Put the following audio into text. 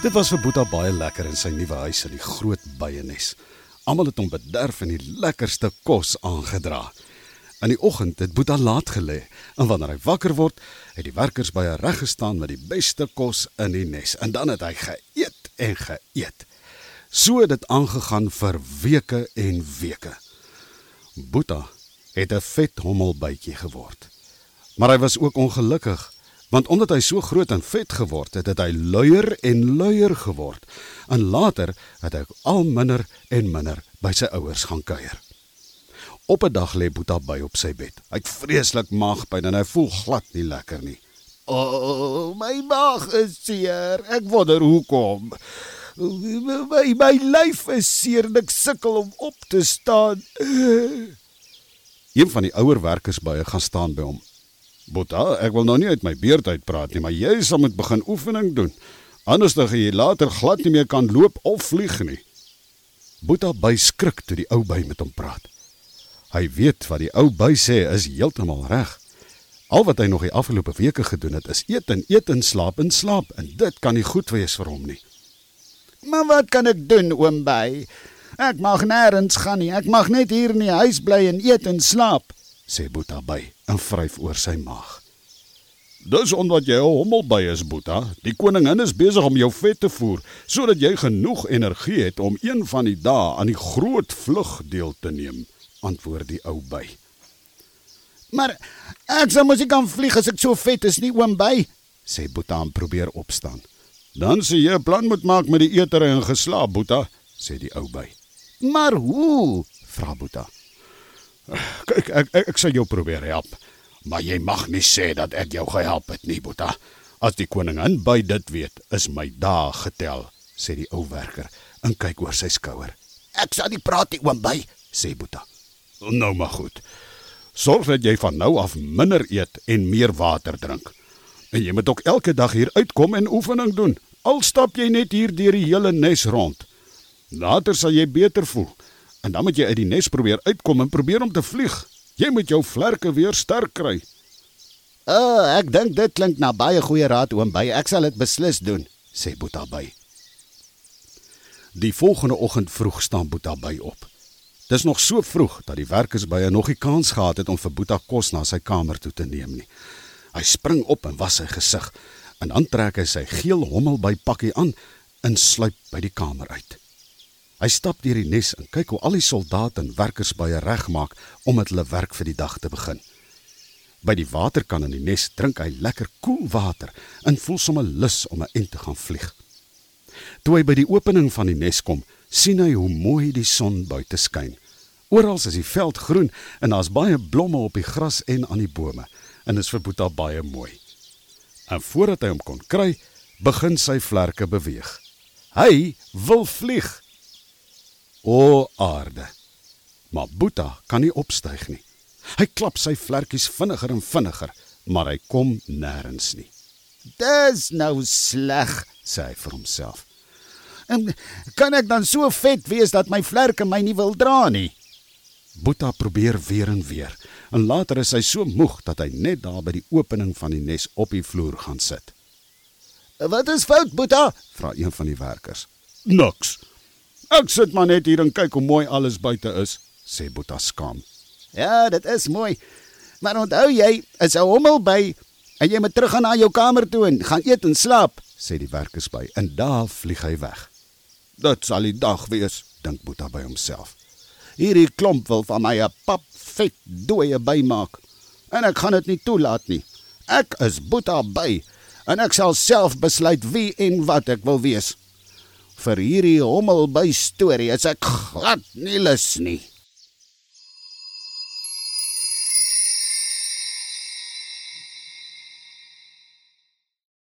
Dit was vir Boeta baie lekker in sy nuwe huis in die groot byenes. Almal het hom bederf en die lekkerste kos aangedra. In die oggend het Boeta laat gelê en wanneer hy wakker word, het die werkers baie reg gestaan met die beste kos in die nes en dan het hy geëet en geëet. So het dit aangegaan vir weke en weke. Boeta het 'n vet hommelbytjie geword. Maar hy was ook ongelukkig want omdat hy so groot en vet geword het, het hy luier en luier geword. En later het hy al minder en minder by sy ouers gaan kuier. Op 'n dag lê Boeta by op sy bed. Hy het vreeslik maagpyn en hy voel glad nie lekker nie. O, oh, my maag is seer. Ek wonder hoekom. My my lyf is seer en ek sukkel om op te staan. Een van die ouer werkers by hy gaan staan by hom. Boeta, ek wil nou nie uit my beerd uit praat nie, maar jy sal moet begin oefening doen. Anders dan gaan jy later glad nie meer kan loop of vlieg nie. Boeta by skrik toe die ou by met hom praat. Hy weet wat die ou by sê is heeltemal reg. Al wat hy nog die afgelope weke gedoen het, is eet en eet en slaap en slaap en dit kan nie goed wees vir hom nie. Maar wat kan ek doen, oom by? Ek mag nêrens gaan nie. Ek mag net hier in die huis bly en eet en slaap, sê Boeta by en vryf oor sy maag. Dis omdat jy 'n hommel by is, Boeta. Die koningin is besig om jou vet te voer sodat jy genoeg energie het om een van die dae aan die groot vlug deel te neem, antwoord die ou by. Maar ek sou mos nie kan vlieg as ek so vet is nie, oom by, sê Boeta en probeer opstaan. Dan sê jy 'n plan moet maak met die eetere en geslaap, Boeta, sê die ou by. Maar hoe? vra Boeta. Kyk, ek ek, ek sal jou probeer help, maar jy mag nie sê dat ek jou gehelp het nie, Boeta. As die koningin by dit weet, is my dae getel, sê die ou werker en kyk oor sy skouer. Ek sal nie praat nie, oom by, sê Boeta. Nou maar goed. Sorg dat jy van nou af minder eet en meer water drink. En jy moet ook elke dag hier uitkom en oefening doen. Al stap jy net hier deur die hele nes rond. Later sal jy beter voel. En dan moet jy uit die nes probeer uitkom en probeer om te vlieg. Jy moet jou vlerke weer sterk kry. O, oh, ek dink dit klink na baie goeie raad oom by. Ek sal dit beslis doen, sê Boeta by. Die volgende oggend vroeg staan Boeta by op. Dis nog so vroeg dat die werkers by nog nie kans gehad het om vir Boeta kos na sy kamer toe te neem nie. Hy spring op en was sy gesig en dan trek hy sy geel hommel by pakkie aan en sluip by die kamer uit. Hy stap deur die nes en kyk hoe al die soldate en werkers baie regmaak om met hulle werk vir die dag te begin. By die waterkan in die nes drink hy lekker koel water en voel sommer lus om 'n ent te gaan vlieg. Toe hy by die opening van die nes kom, sien hy hoe mooi die son buite skyn. Oral is die veld groen en daar's baie blomme op die gras en aan die bome en dit is vir Boeta baie mooi. En voordat hy hom kon kry, begin sy vlerke beweeg. Hy wil vlieg. O aarde. Maar Boeta kan nie opstyg nie. Hy klap sy vlerkies vinniger en vinniger, maar hy kom nêrens nie. Dis nou sleg, sê hy vir homself. En kan ek dan so vet wees dat my vlerke my nie wil dra nie? Boeta probeer weer en weer. En later is hy so moeg dat hy net daar by die opening van die nes op die vloer gaan sit. "Wat is fout, Boeta?" vra een van die werkers. "Niks. Ek sit maar net hier en kyk hoe mooi alles buite is," sê Boeta skaam. "Ja, dit is mooi. Maar onthou jy, is 'n hommel by en jy moet terug gaan na jou kamer toe en gaan eet en slaap," sê die werkers by. En daar vlieg hy weg. Dit sal die dag wees, dink Boeta by homself. Hierdie klomp wil van my 'n pap vet dooie bymaak en ek gaan dit nie toelaat nie. Ek is Boeta by en ek sal self besluit wie en wat ek wil wees. Vir hierdie hommel by storie is ek glad nie lus nie.